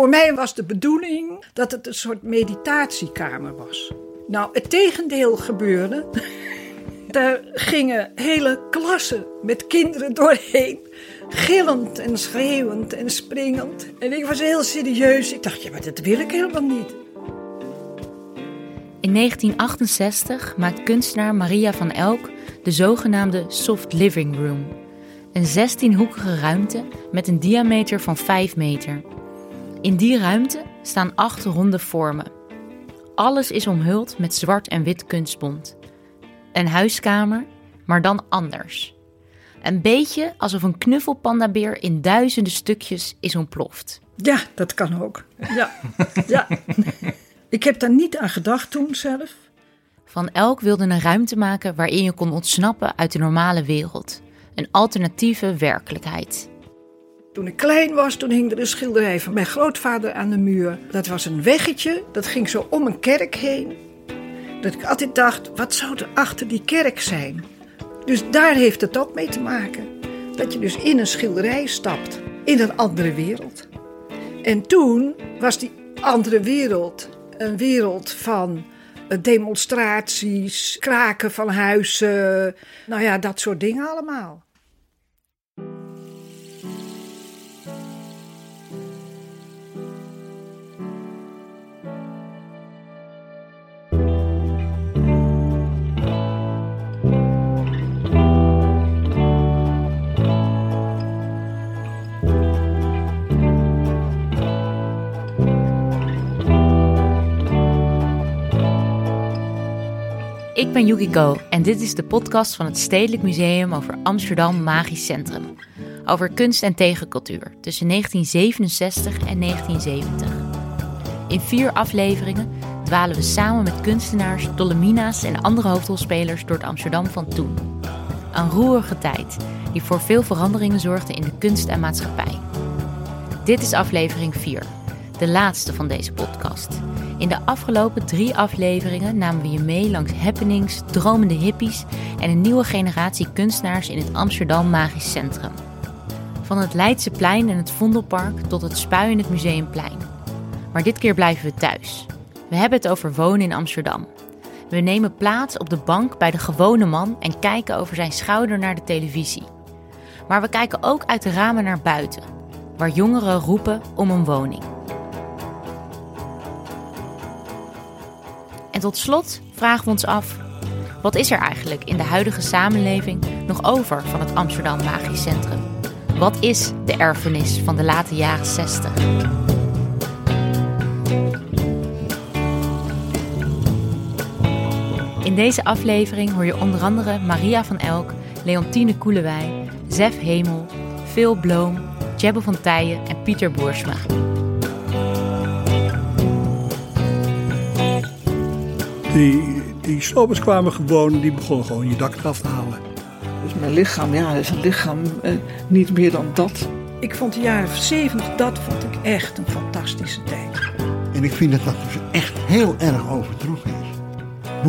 Voor mij was de bedoeling dat het een soort meditatiekamer was. Nou, het tegendeel gebeurde. Daar gingen hele klassen met kinderen doorheen. Gillend en schreeuwend en springend. En ik was heel serieus. Ik dacht, ja, maar dat wil ik helemaal niet. In 1968 maakt kunstenaar Maria van Elk de zogenaamde Soft Living Room. Een 16-hoekige ruimte met een diameter van 5 meter. In die ruimte staan acht ronde vormen. Alles is omhuld met zwart en wit kunstbont. Een huiskamer, maar dan anders. Een beetje alsof een knuffelpandabeer in duizenden stukjes is ontploft. Ja, dat kan ook. Ja, ja. Ik heb daar niet aan gedacht toen zelf. Van Elk wilde een ruimte maken waarin je kon ontsnappen uit de normale wereld. Een alternatieve werkelijkheid. Toen ik klein was, toen hing er een schilderij van mijn grootvader aan de muur. Dat was een weggetje, dat ging zo om een kerk heen. Dat ik altijd dacht, wat zou er achter die kerk zijn? Dus daar heeft het ook mee te maken. Dat je dus in een schilderij stapt, in een andere wereld. En toen was die andere wereld een wereld van eh, demonstraties, kraken van huizen, nou ja, dat soort dingen allemaal. Ik ben Yukiko en dit is de podcast van het Stedelijk Museum over Amsterdam Magisch Centrum. Over kunst en tegencultuur tussen 1967 en 1970. In vier afleveringen dwalen we samen met kunstenaars, Dolomina's en andere hoofdrolspelers door het Amsterdam van toen. Een roerige tijd die voor veel veranderingen zorgde in de kunst en maatschappij. Dit is aflevering 4, de laatste van deze podcast. In de afgelopen drie afleveringen namen we je mee langs happenings, dromende hippies en een nieuwe generatie kunstenaars in het Amsterdam Magisch Centrum. Van het Leidseplein en het Vondelpark tot het Spui in het Museumplein. Maar dit keer blijven we thuis. We hebben het over wonen in Amsterdam. We nemen plaats op de bank bij de gewone man en kijken over zijn schouder naar de televisie. Maar we kijken ook uit de ramen naar buiten, waar jongeren roepen om een woning. En tot slot vragen we ons af: wat is er eigenlijk in de huidige samenleving nog over van het Amsterdam Magisch Centrum? Wat is de erfenis van de late jaren 60? In deze aflevering hoor je onder andere Maria van Elk, Leontine Koelewij, Zef Hemel, Phil Bloom, Jebbe van Tijen en Pieter Boersma. Die, die slopers kwamen gewoon, die begonnen gewoon je dak eraf te halen. Dus mijn lichaam, ja, is een lichaam eh, niet meer dan dat. Ik vond de jaren 70, dat vond ik echt een fantastische tijd. En ik vind dat dat dus echt heel erg overtrokken is.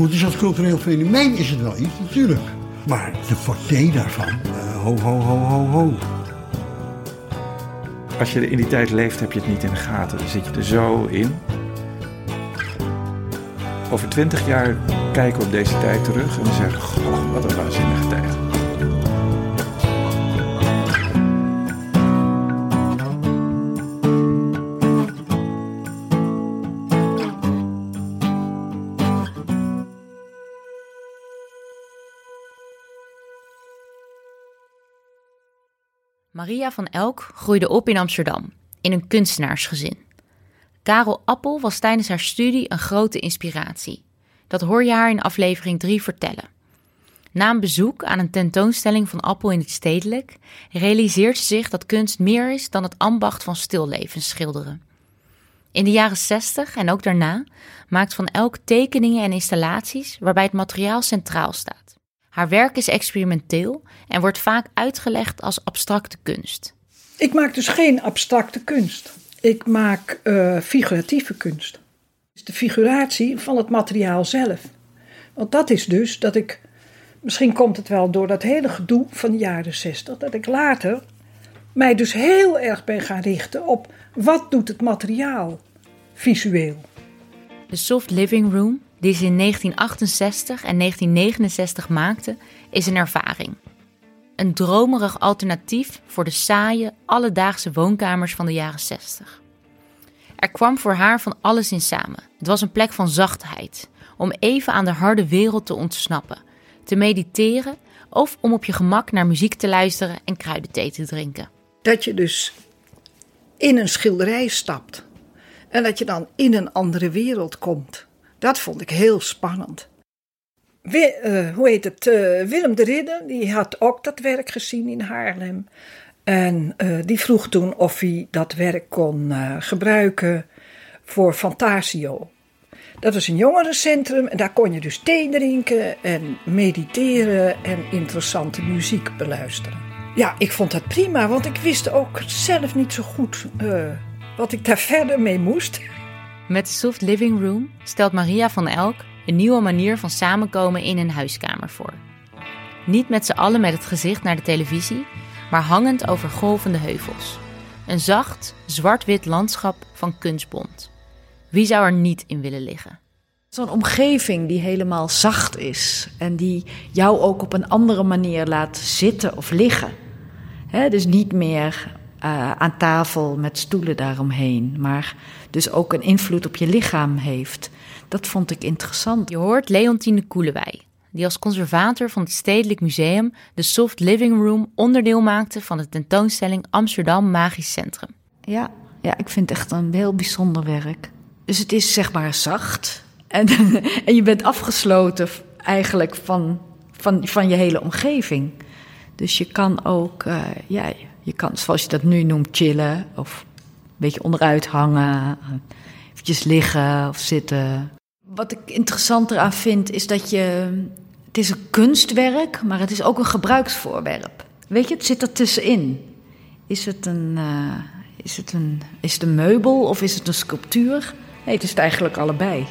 Het is als cultureel fenomeen is het wel iets, natuurlijk. Maar de portée daarvan, uh, ho, ho, ho, ho, ho. Als je in die tijd leeft, heb je het niet in de gaten. Dan zit je er zo in. Over twintig jaar kijken we op deze tijd terug en zeggen: Goh, wat een waanzinnige tijd. Maria van Elk groeide op in Amsterdam, in een kunstenaarsgezin. Karel Appel was tijdens haar studie een grote inspiratie. Dat hoor je haar in aflevering 3 vertellen. Na een bezoek aan een tentoonstelling van Appel in het stedelijk realiseert ze zich dat kunst meer is dan het ambacht van stillevens schilderen. In de jaren 60 en ook daarna maakt Van Elk tekeningen en installaties waarbij het materiaal centraal staat. Haar werk is experimenteel en wordt vaak uitgelegd als abstracte kunst. Ik maak dus geen abstracte kunst. Ik maak uh, figuratieve kunst. De figuratie van het materiaal zelf. Want dat is dus dat ik, misschien komt het wel door dat hele gedoe van de jaren 60, dat ik later mij dus heel erg ben gaan richten op wat doet het materiaal visueel. De Soft Living Room, die ze in 1968 en 1969 maakte, is een ervaring. Een dromerig alternatief voor de saaie, alledaagse woonkamers van de jaren 60. Er kwam voor haar van alles in samen. Het was een plek van zachtheid, om even aan de harde wereld te ontsnappen, te mediteren of om op je gemak naar muziek te luisteren en kruidenthee te drinken. Dat je dus in een schilderij stapt en dat je dan in een andere wereld komt. Dat vond ik heel spannend. We, uh, hoe heet het? Uh, Willem de Ridder, die had ook dat werk gezien in Haarlem. En uh, die vroeg toen of hij dat werk kon gebruiken voor Fantasio. Dat was een jongerencentrum en daar kon je dus thee drinken en mediteren en interessante muziek beluisteren. Ja, ik vond dat prima, want ik wist ook zelf niet zo goed wat ik daar verder mee moest. Met de Soft Living Room stelt Maria van Elk een nieuwe manier van samenkomen in een huiskamer voor. Niet met z'n allen met het gezicht naar de televisie, maar hangend over golvende heuvels. Een zacht, zwart-wit landschap van kunstbond. Wie zou er niet in willen liggen? Zo'n omgeving die helemaal zacht is en die jou ook op een andere manier laat zitten of liggen. dus niet meer uh, aan tafel met stoelen daaromheen, maar dus ook een invloed op je lichaam heeft. Dat vond ik interessant. Je hoort Leontine Koelewij, die als conservator van het Stedelijk Museum de Soft Living Room onderdeel maakte van de tentoonstelling Amsterdam Magisch Centrum. Ja, ja, ik vind het echt een heel bijzonder werk. Dus het is zeg maar zacht en, en je bent afgesloten eigenlijk van, van, van je hele omgeving. Dus je kan ook, uh, ja, je kan, zoals je dat nu noemt, chillen of een beetje onderuit hangen, eventjes liggen of zitten. Wat ik interessanter aan vind is dat je, het is een kunstwerk, maar het is ook een gebruiksvoorwerp. Weet je, het zit er tussenin. Is het een, uh, is het een, is het een meubel of is het een sculptuur? Nee, het is het eigenlijk allebei.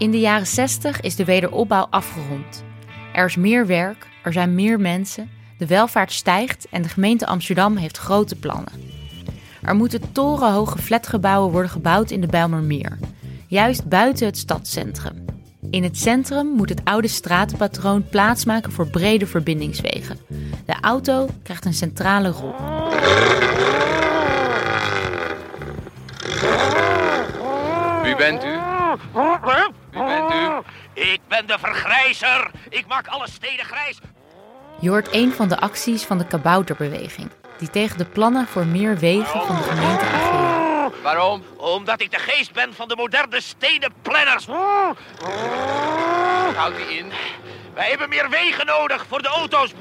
In de jaren 60 is de wederopbouw afgerond. Er is meer werk, er zijn meer mensen, de welvaart stijgt en de gemeente Amsterdam heeft grote plannen. Er moeten torenhoge flatgebouwen worden gebouwd in de Bijlmermeer, juist buiten het stadscentrum. In het centrum moet het oude stratenpatroon plaatsmaken voor brede verbindingswegen. De auto krijgt een centrale rol. Wie bent u? Wie bent u? Ik ben de vergrijzer. Ik maak alle steden grijs. Je hoort een van de acties van de kabouterbeweging, die tegen de plannen voor meer wegen van de gemeente ageren. Waarom? Omdat ik de geest ben van de moderne stedenplanners. Houdt u in? Wij hebben meer wegen nodig voor de auto's.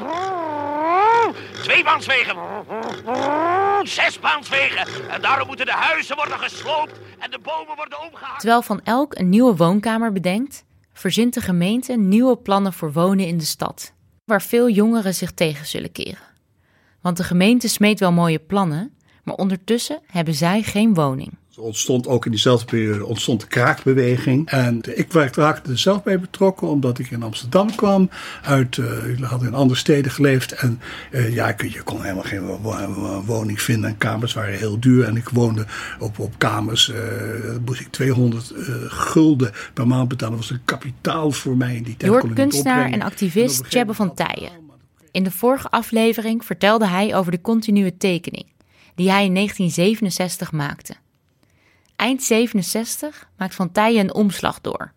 Tweebaanswegen. Zesbaanswegen. En daarom moeten de huizen worden gesloopt en de bomen worden omgehaald. Terwijl Van Elk een nieuwe woonkamer bedenkt, verzint de gemeente nieuwe plannen voor wonen in de stad, waar veel jongeren zich tegen zullen keren. Want de gemeente smeet wel mooie plannen, maar ondertussen hebben zij geen woning. Er ontstond ook in diezelfde periode ontstond de kraakbeweging. En ik raakte er zelf bij betrokken omdat ik in Amsterdam kwam. Uit, uh, ik had in andere steden geleefd. En uh, ja, je kon helemaal geen woning vinden. En kamers waren heel duur. En ik woonde op, op kamers. Uh, moest ik 200 gulden per maand betalen. Dat was een kapitaal voor mij in die tijd. Je hoort kunstenaar en activist Tjebbe van Tijen. In de vorige aflevering vertelde hij over de continue tekening. Die hij in 1967 maakte. Eind 67 maakt Van Tijen een omslag door.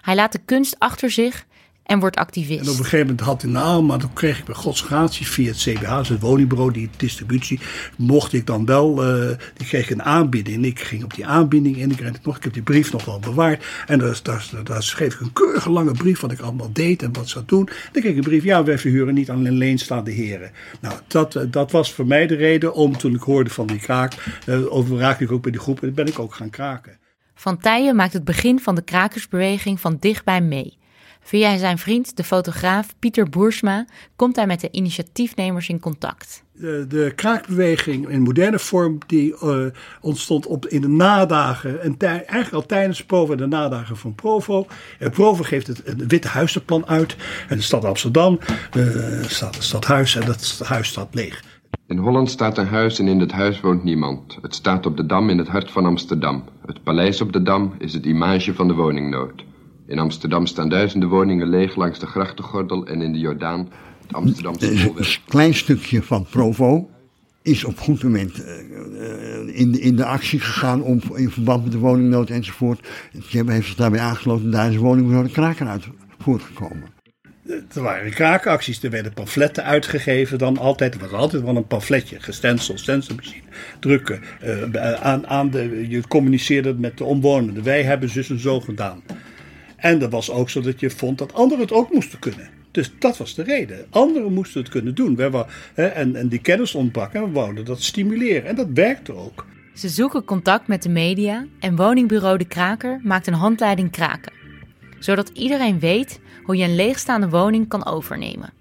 Hij laat de kunst achter zich en wordt activist. En op een gegeven moment had hij naam, maar toen kreeg ik bij Gods gratie via het CBH, het woningbureau, die distributie, mocht ik dan wel, uh, die kreeg een aanbieding. Ik ging op die aanbieding in, ik, nog, ik heb die brief nog wel bewaard. En daar, daar, daar schreef ik een keurige lange brief wat ik allemaal deed en wat zou doen. Dan kreeg ik een brief, ja, wij verhuren niet aan leenstaande heren. Nou, dat, eh, dat was voor mij de reden om, toen ik hoorde van die kraak, uh, over raakte ik ook bij die groep en ben ik ook gaan kraken. Van Tijen maakt het begin van de krakersbeweging van dichtbij mee. Via zijn vriend, de fotograaf Pieter Boersma, komt hij met de initiatiefnemers in contact. De, de kraakbeweging in moderne vorm die eh, ontstond op, in de nadagen, en tij- eigenlijk al tijdens Provo en de nadagen van Provo. En Provo geeft het een witte huizenplan uit. En de stad Amsterdam eh, staat het stadhuis en dat huis staat leeg. In Holland staat een huis en in het huis woont niemand. Het staat op de Dam in het hart van Amsterdam. Het paleis op de Dam is het image van de woningnood. In Amsterdam staan duizenden woningen leeg langs de grachtengordel en in de Jordaan het Amsterdamse Een bolwerk. klein stukje van Provo is op goed moment eh, eh, in, de, in de actie gegaan om, in verband met de woningnood enzovoort. Tjebbe heeft zich daarbij aangesloten, daar is de woningbureau de kraker uit voortgekomen. Er waren kraakacties, er werden pamfletten uitgegeven dan altijd. Er was altijd wel een pamfletje, gestenceld, stencilmachine, drukken. eh, aan, aan de, je communiceerde met de omwonenden. Wij hebben zus en zo gedaan. En dat was ook zo dat je vond dat anderen het ook moesten kunnen. Dus dat was de reden. Anderen moesten het kunnen doen. Wij en, en die kennis ontbrak en we wouden dat stimuleren. En dat werkte ook. Ze zoeken contact met de media en woningbureau De Kraker maakt een handleiding kraken. Zodat iedereen weet hoe je een leegstaande woning kan overnemen.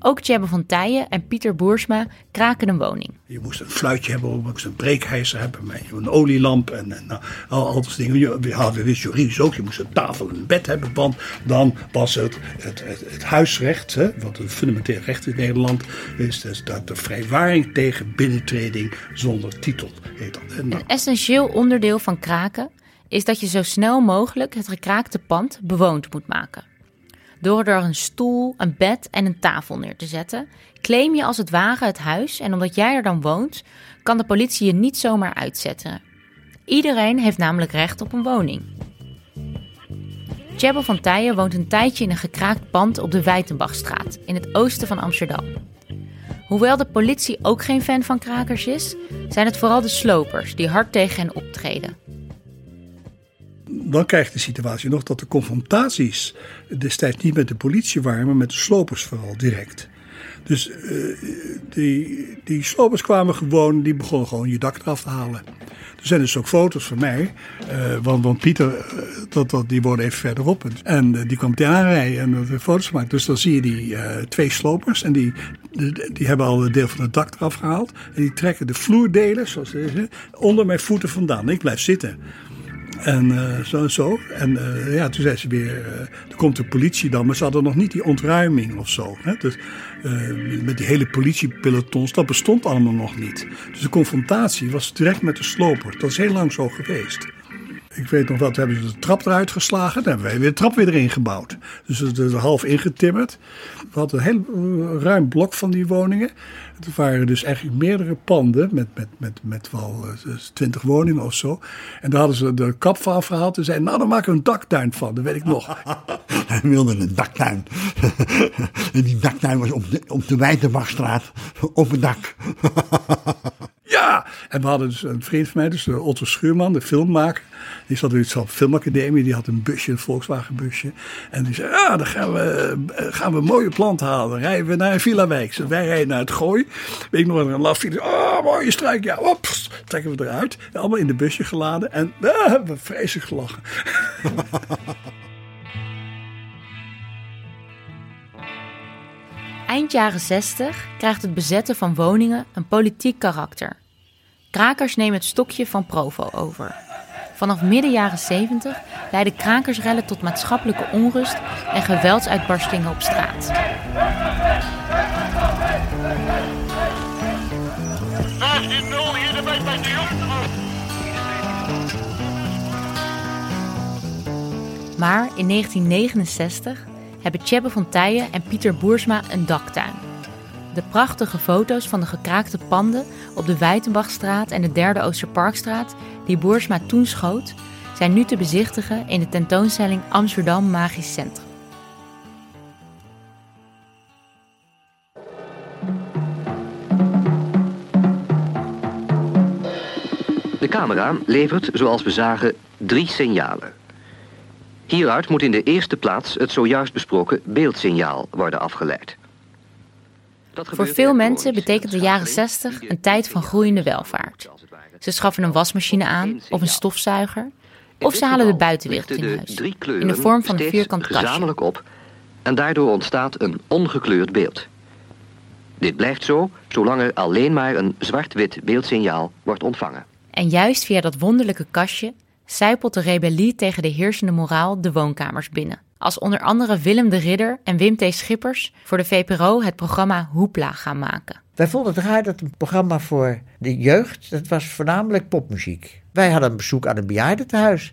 Ook Tjebbe van Tijen en Pieter Boersma kraken een woning. Je moest een fluitje hebben, je moest een breekijzer hebben, een olielamp en, en nou, al, al dat soort dingen. We hadden wist juridisch ook, je moest een tafel en een bed hebben, want dan was het het, het, het huisrecht, hè, wat een fundamenteel recht in Nederland is, dus dat de vrijwaring tegen binnentreding zonder titel heet dat. En nou, Een essentieel onderdeel van kraken is dat je zo snel mogelijk het gekraakte pand bewoond moet maken. Door er een stoel, een bed en een tafel neer te zetten, claim je als het ware het huis en omdat jij er dan woont, kan de politie je niet zomaar uitzetten. Iedereen heeft namelijk recht op een woning. Tjebbe van Tijen woont een tijdje in een gekraakt pand op de Wijtenbachstraat in het oosten van Amsterdam. Hoewel de politie ook geen fan van krakers is, zijn het vooral de slopers die hard tegen hen optreden. Dan krijg je de situatie nog dat de confrontaties destijds niet met de politie waren, maar met de slopers vooral direct. Dus eh, die, die slopers kwamen gewoon, die begonnen gewoon je dak eraf te halen. Er zijn dus ook foto's van mij, eh, want, want Pieter, eh, dat, dat, die woonde even verderop. En die kwam meteen aanrijden en er foto's gemaakt. Dus dan zie je die twee slopers en die, die, hebben al een deel van het dak eraf gehaald. En die trekken de vloerdelen, zoals deze, onder mijn voeten vandaan. Ik blijf zitten. En eh, zo zo. En eh, ja, toen zei ze weer, eh toen komt de politie dan, maar ze hadden nog niet die ontruiming of zo. Hè? Dus, met die hele politiepelotons, dat bestond allemaal nog niet. Dus de confrontatie was direct met de sloper. Dat is heel lang zo geweest. Ik weet nog toen hebben ze de trap eruit geslagen. Dan hebben wij weer de trap weer erin gebouwd. Dus het is half ingetimmerd. We hadden een heel eh, ruim blok van die woningen. Het waren dus eigenlijk meerdere panden met, met, met, met wel twintig woningen of zo. En daar hadden ze de kap van afgehaald en zeiden, nou dan maken we een daktuin van. Dat weet ik nog. Hij wilde een daktuin. en die daktuin was op de, op de Wijtenbachstraat op het dak. Ja, en we hadden dus een vriend van mij, dus de Otto Schuurman, de filmmaker. Die zat dus op de filmacademie, die had een busje, een Volkswagen busje. En die zei, ja, dan gaan we, eh, gaan we een mooie plant halen. Dan rijden we naar Villa Wijk. Dus wij rijden naar het Gooi. Weet ik nog, een laffiets. Oh, mooie struik. Ja, op, trekken we eruit. Allemaal in de busje geladen. En ah, we vreselijk gelachen. Eind jaren 60 krijgt het bezetten van woningen een politiek karakter. Krakers nemen het stokje van Provo over. Vanaf midden jaren 70 leiden krakersrellen tot maatschappelijke onrust en geweldsuitbarstingen op straat. 15-0 hier de bij bij de jongen. Maar in 1969 hebben Tjebbe van Tijen en Pieter Boersma een daktuin. De prachtige foto's van de gekraakte panden op de Wijtenbachstraat en de Derde Oosterparkstraat, die Boersma toen schoot, zijn nu te bezichtigen in de tentoonstelling Amsterdam Magisch Centrum. De camera levert, zoals we zagen, drie signalen. Hieruit moet in de eerste plaats het zojuist besproken beeldsignaal worden afgeleid. Voor veel mensen betekent de jaren 60 een tijd van groeiende welvaart. Ze schaffen een wasmachine aan of een stofzuiger. Of ze halen de buitenwereld lichten in huis, in de vorm van een vierkant kastje. op en daardoor ontstaat een ongekleurd beeld. Dit blijft zo zolang er alleen maar een zwart-wit beeldsignaal wordt ontvangen. En juist via dat wonderlijke kastje zijpelt de rebellie tegen de heersende moraal de woonkamers binnen. Als onder andere Willem de Ridder en Wim T. Schippers voor de VPRO het programma Hoepla gaan maken. Wij vonden het raar dat een programma voor de jeugd, dat was voornamelijk popmuziek. Wij hadden een bezoek aan een bejaardentehuis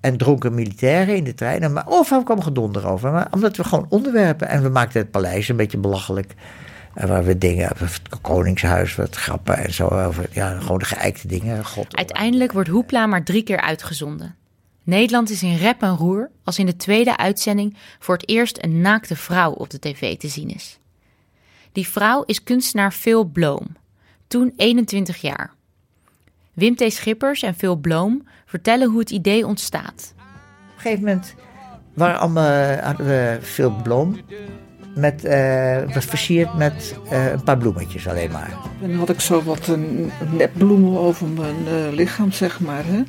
en dronken militairen in de trein. Maar overal kwam gedonder over, maar omdat we gewoon onderwerpen... en we maakten het paleis een beetje belachelijk. En waar we dingen, het koningshuis, wat grappen en zo over, ja, gewoon de geëikte dingen. God, Uiteindelijk wordt Hoepla maar drie keer uitgezonden. Nederland is in rep en roer als in de tweede uitzending voor het eerst een naakte vrouw op de tv te zien is. Die vrouw is kunstenaar Phil Bloom, toen 21 jaar. Wim T. Schippers en Phil Bloom vertellen hoe het idee ontstaat. Op een gegeven moment waren allemaal, hadden we veel bloem. Met, eh, was versierd met eh, een paar bloemetjes alleen maar. En dan had ik zo wat een nepbloemen over mijn eh, lichaam, zeg maar. Hè?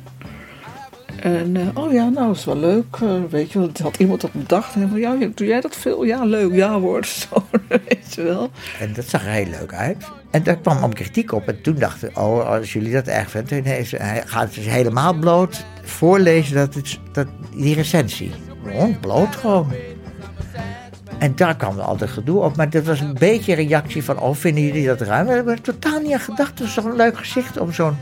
En oh ja, nou, is wel leuk. weet je, want had iemand dat bedacht. En van, ja, doe jij dat veel? Ja, leuk, ja hoor. Zo, weet je wel. En dat zag er heel leuk uit. En daar kwam om kritiek op. En toen dachten oh, als jullie dat erg vinden, ze- hij gaat dus helemaal bloot voorlezen dat, het, dat die recensie. Gewoon bloot gewoon. En daar kwam altijd gedoe op. Maar dat was een beetje een reactie van, oh, vinden jullie dat ruim? We hebben totaal niet aan gedacht. Het is toch een leuk gezicht om zo'n...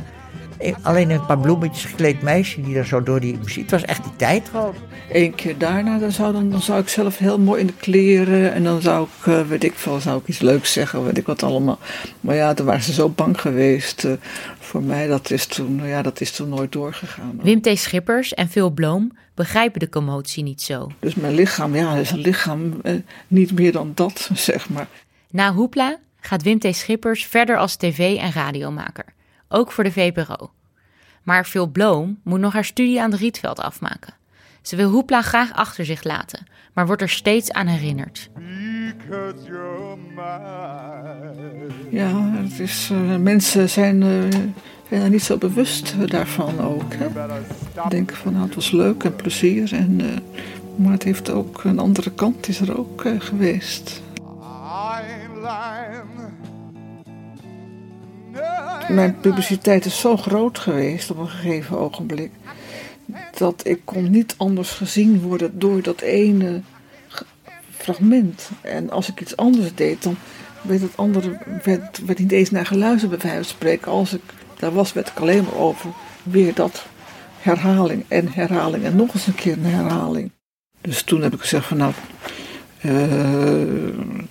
Alleen een paar bloemetjes gekleed meisje die dan zo door die muziek... Het was echt die tijd gewoon. Eén keer daarna, dan zou, dan, dan zou ik zelf heel mooi in de kleren. En dan zou ik, eh, weet ik veel, zou ik iets leuks zeggen, weet ik wat allemaal. Maar ja, toen waren ze zo bang geweest eh, voor mij. Dat is, toen, nou ja, dat is toen nooit doorgegaan. Wim T. Schippers en Phil Bloom begrijpen de commotie niet zo. Dus mijn lichaam, ja, is een lichaam eh, niet meer dan dat, zeg maar. Na Hoepla gaat Wim T. Schippers verder als tv- en radiomaker, ook voor de VPRO. Maar Phil Bloom moet nog haar studie aan de Rietveld afmaken. Ze wil Hoepla graag achter zich laten, maar wordt er steeds aan herinnerd. Ja, het is, eh, mensen zijn, eh, zijn er niet zo bewust eh, daarvan ook. Hè? Denken van, nou, het was leuk en plezier. En, eh, maar het heeft ook een andere kant is er ook geweest. Mijn publiciteit is zo groot geweest op een gegeven ogenblik. Dat ik kon niet anders gezien worden door dat ene fragment. En als ik iets anders deed, dan werd het andere werd, niet eens naar geluisterd bij wijze spreken. Als ik daar was, werd ik alleen maar over weer dat herhaling en herhaling en nog eens een keer een herhaling. Dus toen heb ik gezegd van nou, eh,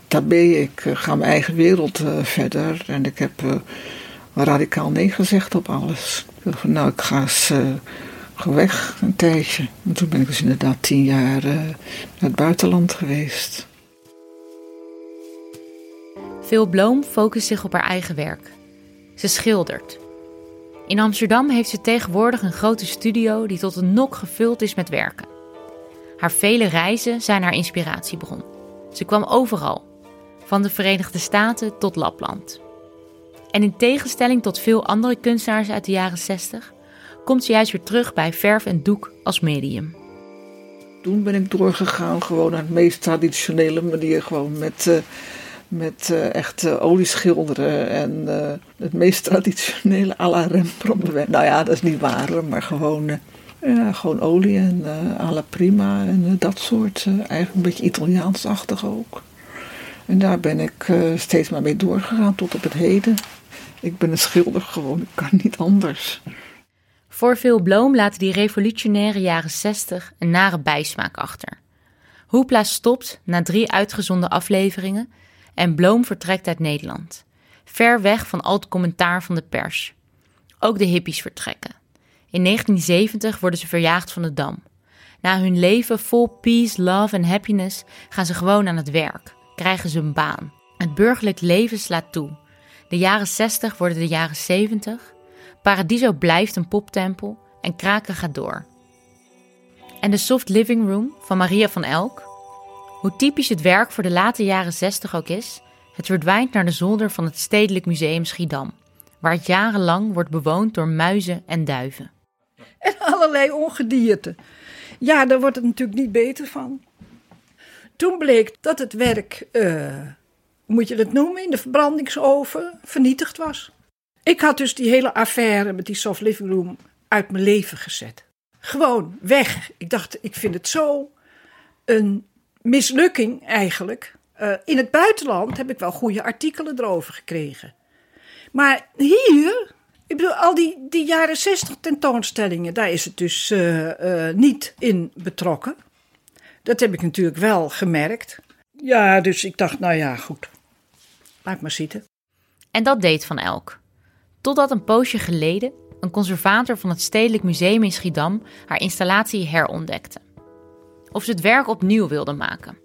daar ben ik, ik ga mijn eigen wereld eh, verder. En ik heb eh, radicaal nee gezegd op alles. Ik van nou, ik ga eens ga weg een tijdje. En toen ben ik dus inderdaad tien jaar eh, naar het buitenland geweest. Phil Bloom focust zich op haar eigen werk. Ze schildert. In Amsterdam heeft ze tegenwoordig een grote studio die tot een nok gevuld is met werken. Haar vele reizen zijn haar inspiratiebron. Ze kwam overal, van de Verenigde Staten tot Lapland. En in tegenstelling tot veel andere kunstenaars uit de jaren 60, komt ze juist weer terug bij verf en doek als medium. Toen ben ik doorgegaan gewoon naar het meest traditionele manier. Gewoon met, eh, met eh, echt eh, olie schilderen. En het meest traditionele à la Rembrandt. Nou ja, dat is niet waar maar gewoon, ja, gewoon olie en à la prima. En dat soort. eigenlijk een beetje Italiaansachtig ook. En daar ben ik steeds maar mee doorgegaan tot op het heden. Ik ben een schilder gewoon, ik kan niet anders. Voor Phil Bloom laten die revolutionaire jaren 60 een nare bijsmaak achter. Hoepla stopt na drie uitgezonden afleveringen en Bloom vertrekt uit Nederland. Ver weg van al het commentaar van de pers. Ook de hippies vertrekken. In 1970 worden ze verjaagd van de Dam. Na hun leven vol peace, love en happiness gaan ze gewoon aan het werk, krijgen ze een baan. Het burgerlijk leven slaat toe. De jaren 60 worden de jaren 70. Paradiso blijft een poptempel en kraken gaat door. En de Soft Living Room van Maria van Elk? Hoe typisch het werk voor de late jaren 60 ook is, het verdwijnt naar de zolder van het Stedelijk Museum Schiedam, waar het jarenlang wordt bewoond door muizen en duiven. en allerlei ongedierte. Ja, daar wordt het natuurlijk niet beter van. Toen bleek dat het werk, uh, moet je het noemen, in de verbrandingsoven vernietigd was. Ik had dus die hele affaire met die soft living room uit mijn leven gezet. Gewoon weg. Ik dacht, ik vind het zo een mislukking eigenlijk. Uh, in het buitenland heb ik wel goede artikelen erover gekregen. Maar hier, ik bedoel, al die, die jaren 60 tentoonstellingen, daar is het dus uh, uh, niet in betrokken. Dat heb ik natuurlijk wel gemerkt. Ja, dus ik dacht, nou ja, goed. Laat maar zitten. En dat deed Van Elk. Totdat een poosje geleden een conservator van het Stedelijk Museum in Schiedam haar installatie herontdekte. Of ze het werk opnieuw wilde maken.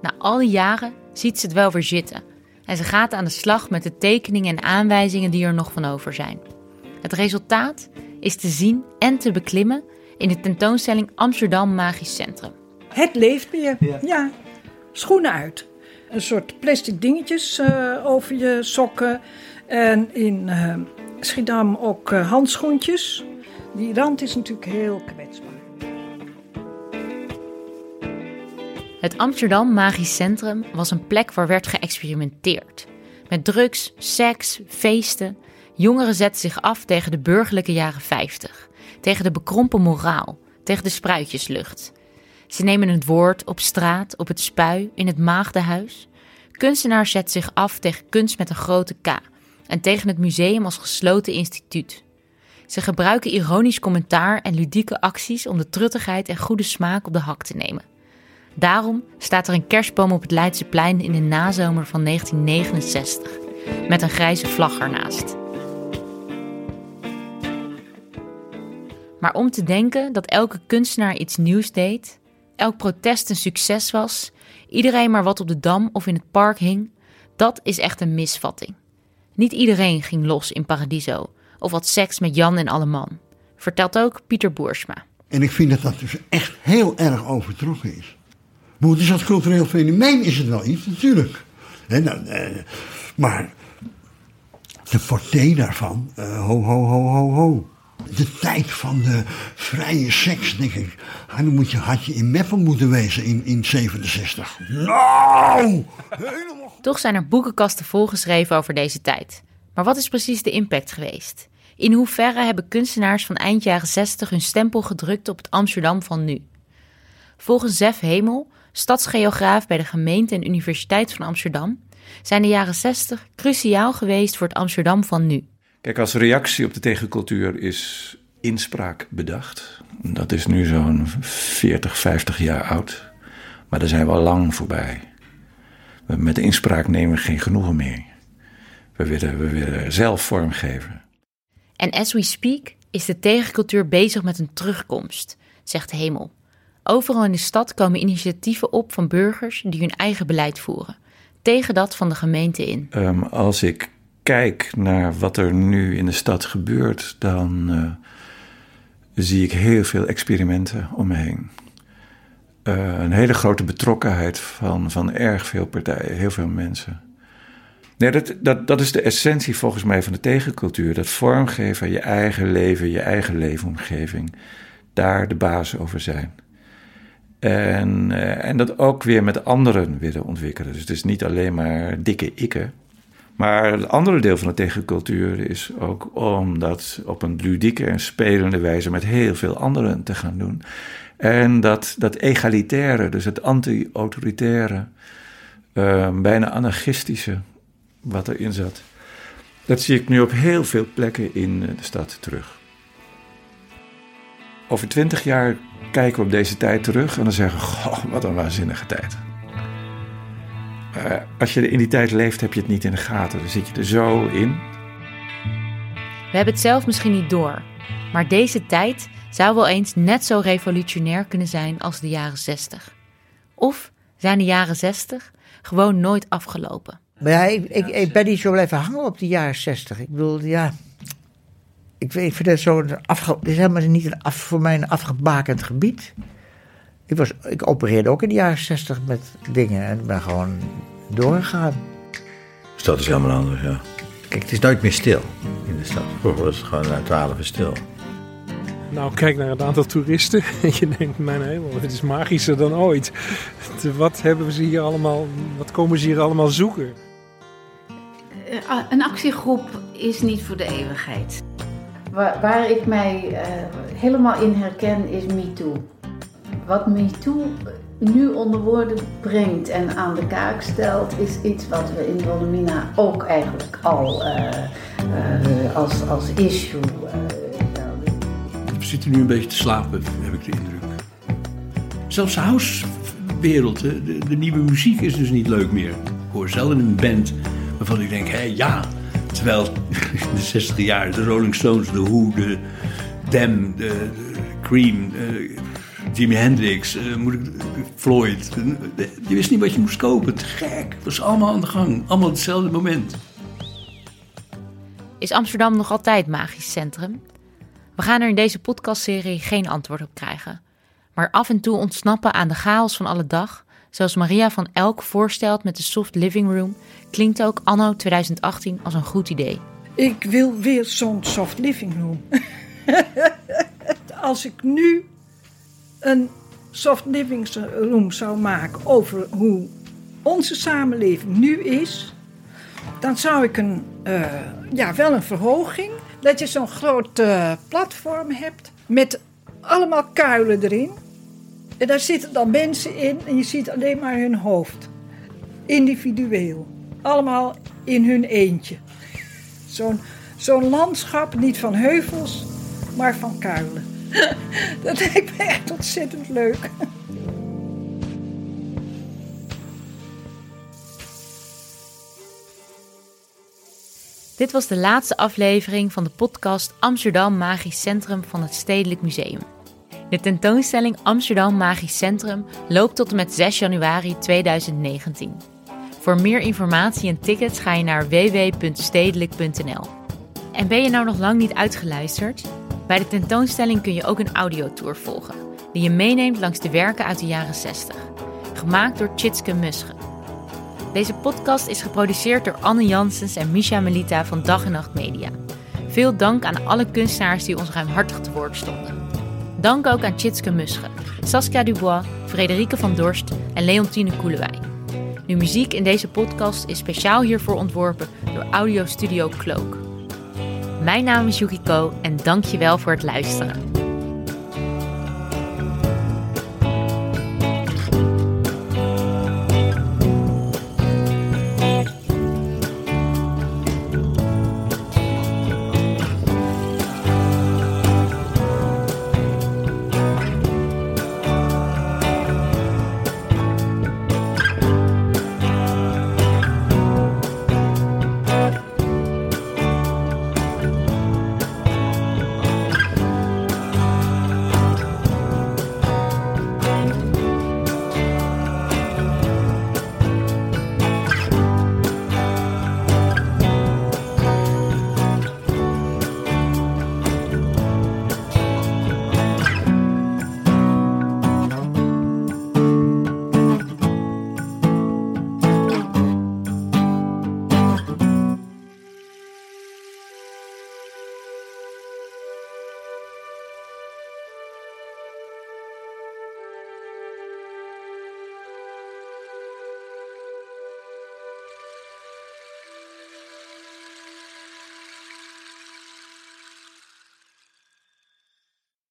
Na al die jaren ziet ze het wel weer zitten en ze gaat aan de slag met de tekeningen en aanwijzingen die er nog van over zijn. Het resultaat is te zien en te beklimmen in de tentoonstelling Amsterdam Magisch Centrum. Het leeft weer, ja. Schoenen uit. Een soort plastic dingetjes uh, over je sokken. En in uh, Schiedam ook uh, handschoentjes. Die rand is natuurlijk heel kwetsbaar. Het Amsterdam Magisch Centrum was een plek waar werd geëxperimenteerd. Met drugs, seks, feesten. Jongeren zetten zich af tegen de burgerlijke jaren 50. Tegen de bekrompen moraal. Tegen de spruitjeslucht. Ze nemen het woord op straat, op het spui, in het maagdenhuis. Kunstenaars zetten zich af tegen kunst met een grote K. En tegen het museum als gesloten instituut. Ze gebruiken ironisch commentaar en ludieke acties om de truttigheid en goede smaak op de hak te nemen. Daarom staat er een kerstboom op het Leidseplein in de nazomer van 1969, met een grijze vlag ernaast. Maar om te denken dat elke kunstenaar iets nieuws deed, elk protest een succes was, iedereen maar wat op de dam of in het park hing, dat is echt een misvatting. Niet iedereen ging los in Paradiso of had seks met Jan en Alleman, vertelt ook Pieter Boersma. En ik vind dat dat dus echt heel erg overtrokken is. Hoe is dat cultureel fenomeen? Is het wel iets, natuurlijk. nou, eh, maar de portée daarvan, uh, ho, ho, ho, ho, ho. De tijd van de vrije seks, denk ik. Ah, dan moet je, had je in Meppen moeten wezen in, in 67. Nou! Toch zijn er boekenkasten volgeschreven over deze tijd. Maar wat is precies de impact geweest? In hoeverre hebben kunstenaars van eind jaren 60 hun stempel gedrukt op het Amsterdam van nu? Volgens Zef Hemel stadsgeograaf bij de gemeente en Universiteit van Amsterdam, zijn de jaren 60 cruciaal geweest voor het Amsterdam van nu. Kijk, als reactie op de tegencultuur is inspraak bedacht. Dat is nu zo'n 40, 50 jaar oud. Maar daar zijn we al lang voorbij. Met inspraak nemen we geen genoegen meer. We willen, we willen zelf vormgeven. En as we speak is de tegencultuur bezig met een terugkomst, zegt Hemel. Overal in de stad komen initiatieven op van burgers die hun eigen beleid voeren, tegen dat van de gemeente in. Um, als ik kijk naar wat er nu in de stad gebeurt, dan uh, zie ik heel veel experimenten om me heen. Uh, een hele grote betrokkenheid van, van erg veel partijen, heel veel mensen. Nee, dat, dat, dat is de essentie volgens mij van de tegencultuur. Dat vormgeven je eigen leven, je eigen leefomgeving. Daar de baas over zijn. En, uh, en dat ook weer met anderen willen ontwikkelen. Dus het is niet alleen maar dikke ikken. Maar het andere deel van de tegencultuur is ook om dat op een ludieke en spelende wijze met heel veel anderen te gaan doen. En dat, dat egalitaire, dus het anti-autoritaire, uh, bijna anarchistische wat erin zat. Dat zie ik nu op heel veel plekken in de stad terug. Over twintig jaar kijken we op deze tijd terug en dan zeggen we: Goh, wat een waanzinnige tijd. Uh, als je in die tijd leeft, heb je het niet in de gaten. Dan zit je er zo in. We hebben het zelf misschien niet door. Maar deze tijd zou wel eens net zo revolutionair kunnen zijn als de jaren 60. Of zijn de jaren 60 gewoon nooit afgelopen? Maar ja, ik, ik, ik ben niet zo blijven hangen op de jaren 60. Ik bedoel, ja, ik, weet, ik vind het zo. Afge, het is helemaal niet een af, voor mij een afgebakend gebied. Ik, was, ik opereerde ook in de jaren 60 met dingen en ben gewoon doorgegaan. De stad is helemaal anders, ja. Kijk, het is nooit meer stil in de stad. Vroeger was het gewoon na twaalf stil. Nou, kijk naar het aantal toeristen. En je denkt, mijn hemel, het is magischer dan ooit. Wat hebben ze hier allemaal, wat komen ze hier allemaal zoeken? Eh, een actiegroep is niet voor de eeuwigheid. Waar, waar ik mij uh, helemaal in herken is MeToo. Wat MeToo nu onder woorden brengt en aan de kaak stelt, is iets wat we in Dolomina ook eigenlijk al uh, uh, als, als issue we zitten nu een beetje te slapen, heb ik de indruk. Zelfs de housewereld, de, de, nieuwe muziek is dus niet leuk meer. Ik hoor zelden een band waarvan ik denk, hé, ja. Terwijl de 60 jaar, de Rolling Stones, de Who, de Dem, de, de Cream, uh, Jimi Hendrix, uh, moet ik, Floyd. je wist niet wat je moest kopen. Te gek. Het was allemaal aan de gang. Allemaal op hetzelfde moment. Is Amsterdam nog altijd magisch centrum? We gaan er in deze podcastserie geen antwoord op krijgen. Maar af en toe ontsnappen aan de chaos van alle dag, zoals Maria van Elk voorstelt met de Soft Living Room, klinkt ook anno 2018 als een goed idee. Ik wil weer zo'n soft living room. Als ik nu een soft living room zou maken over hoe onze samenleving nu is, dan zou ik een, uh, ja, wel een verhoging dat je zo'n groot uh, platform hebt met allemaal kuilen erin. En daar zitten dan mensen in en je ziet alleen maar hun hoofd. Individueel. Allemaal in hun eentje. Zo'n zo'n landschap, niet van heuvels, maar van kuilen. Dat lijkt me echt ontzettend leuk. Dit was de laatste aflevering van de podcast Amsterdam Magisch Centrum van het Stedelijk Museum. De tentoonstelling Amsterdam Magisch Centrum loopt tot en met 6 januari 2019. Voor meer informatie en tickets ga je naar www.stedelijk.nl. En ben je nou nog lang niet uitgeluisterd? Bij de tentoonstelling kun je ook een audiotour volgen, die je meeneemt langs de werken uit de jaren 60. Gemaakt door Tjitske Musche. Deze podcast is geproduceerd door Anne Janssens en Misha Melita van Dag en Nacht Media. Veel dank aan alle kunstenaars die ons ruimhartig te woord stonden. Dank ook aan Tjitske Musche, Saskia Dubois, Frederike van Dorst en Leontine Koelewij. De muziek in deze podcast is speciaal hiervoor ontworpen door Audio Studio Cloak. Mijn naam is Yukiko en dank je wel voor het luisteren.